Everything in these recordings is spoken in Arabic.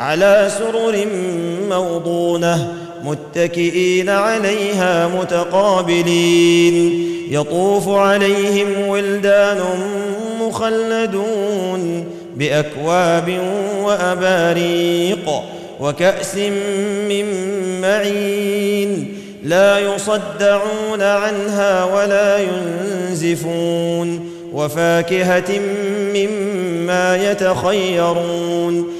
على سرر موضونة متكئين عليها متقابلين. يطوف عليهم ولدان مخلدون بأكواب وأباريق وكأس من معين. لا يصدعون عنها ولا ينزفون وفاكهة مما يتخيرون.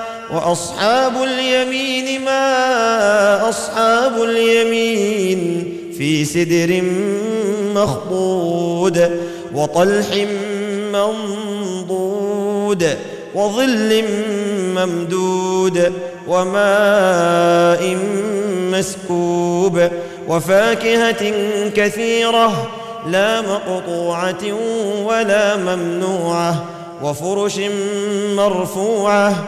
وأصحاب اليمين ما أصحاب اليمين في سدر مخضود وطلح منضود وظل ممدود وماء مسكوب وفاكهة كثيرة لا مقطوعة ولا ممنوعة وفرش مرفوعة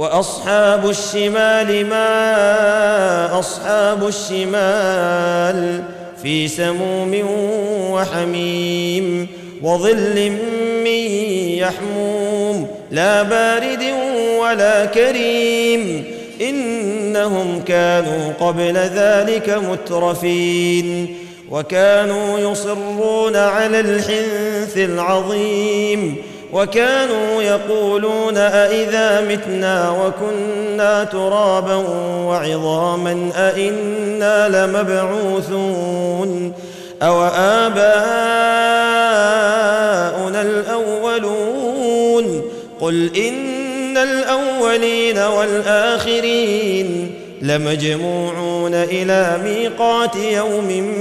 وأصحاب الشمال ما أصحاب الشمال في سموم وحميم وظل من يحموم لا بارد ولا كريم إنهم كانوا قبل ذلك مترفين وكانوا يصرون على الحنث العظيم وكانوا يقولون أإذا متنا وكنا ترابا وعظاما أإنا لمبعوثون أو آباؤنا الأولون قل إن الأولين والآخرين لمجموعون إلى ميقات يوم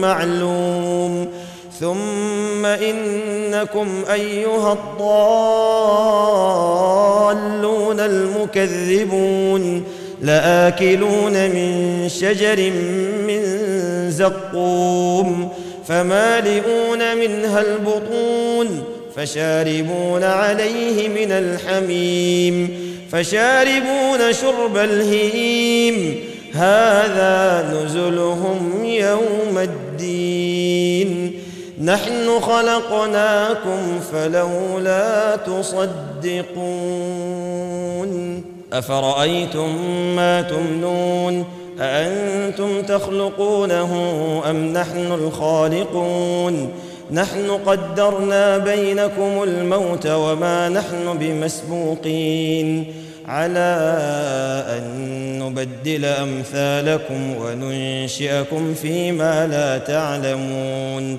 معلوم ثم إنكم أيها الضالون المكذبون لآكلون من شجر من زقوم فمالئون منها البطون فشاربون عليه من الحميم فشاربون شرب الهيم هذا نزلهم يوم الدين نحن خلقناكم فلولا تصدقون. أفرأيتم ما تمنون؟ أأنتم تخلقونه أم نحن الخالقون؟ نحن قدرنا بينكم الموت وما نحن بمسبوقين. على أن نبدل أمثالكم وننشئكم فيما لا تعلمون.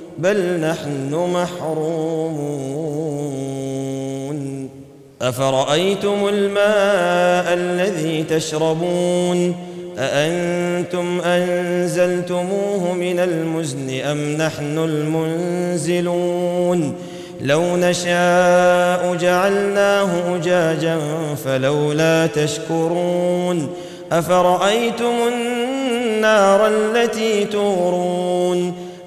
بل نحن محرومون. أفرأيتم الماء الذي تشربون؟ أأنتم أنزلتموه من المزن أم نحن المنزلون؟ لو نشاء جعلناه أجاجا فلولا تشكرون. أفرأيتم النار التي تورون؟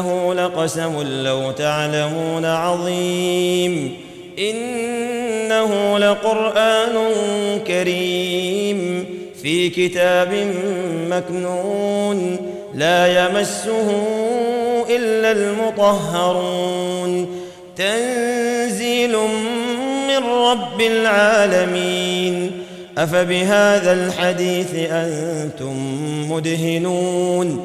وانه لقسم لو تعلمون عظيم إنه لقرآن كريم في كتاب مكنون لا يمسه إلا المطهرون تنزيل من رب العالمين أفبهذا الحديث أنتم مدهنون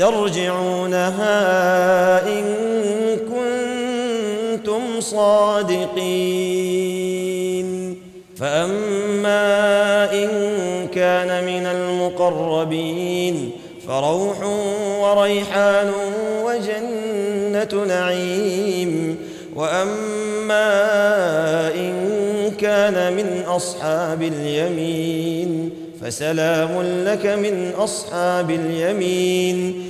ترجعونها إن كنتم صادقين. فأما إن كان من المقربين فروح وريحان وجنة نعيم. وأما إن كان من أصحاب اليمين فسلام لك من أصحاب اليمين.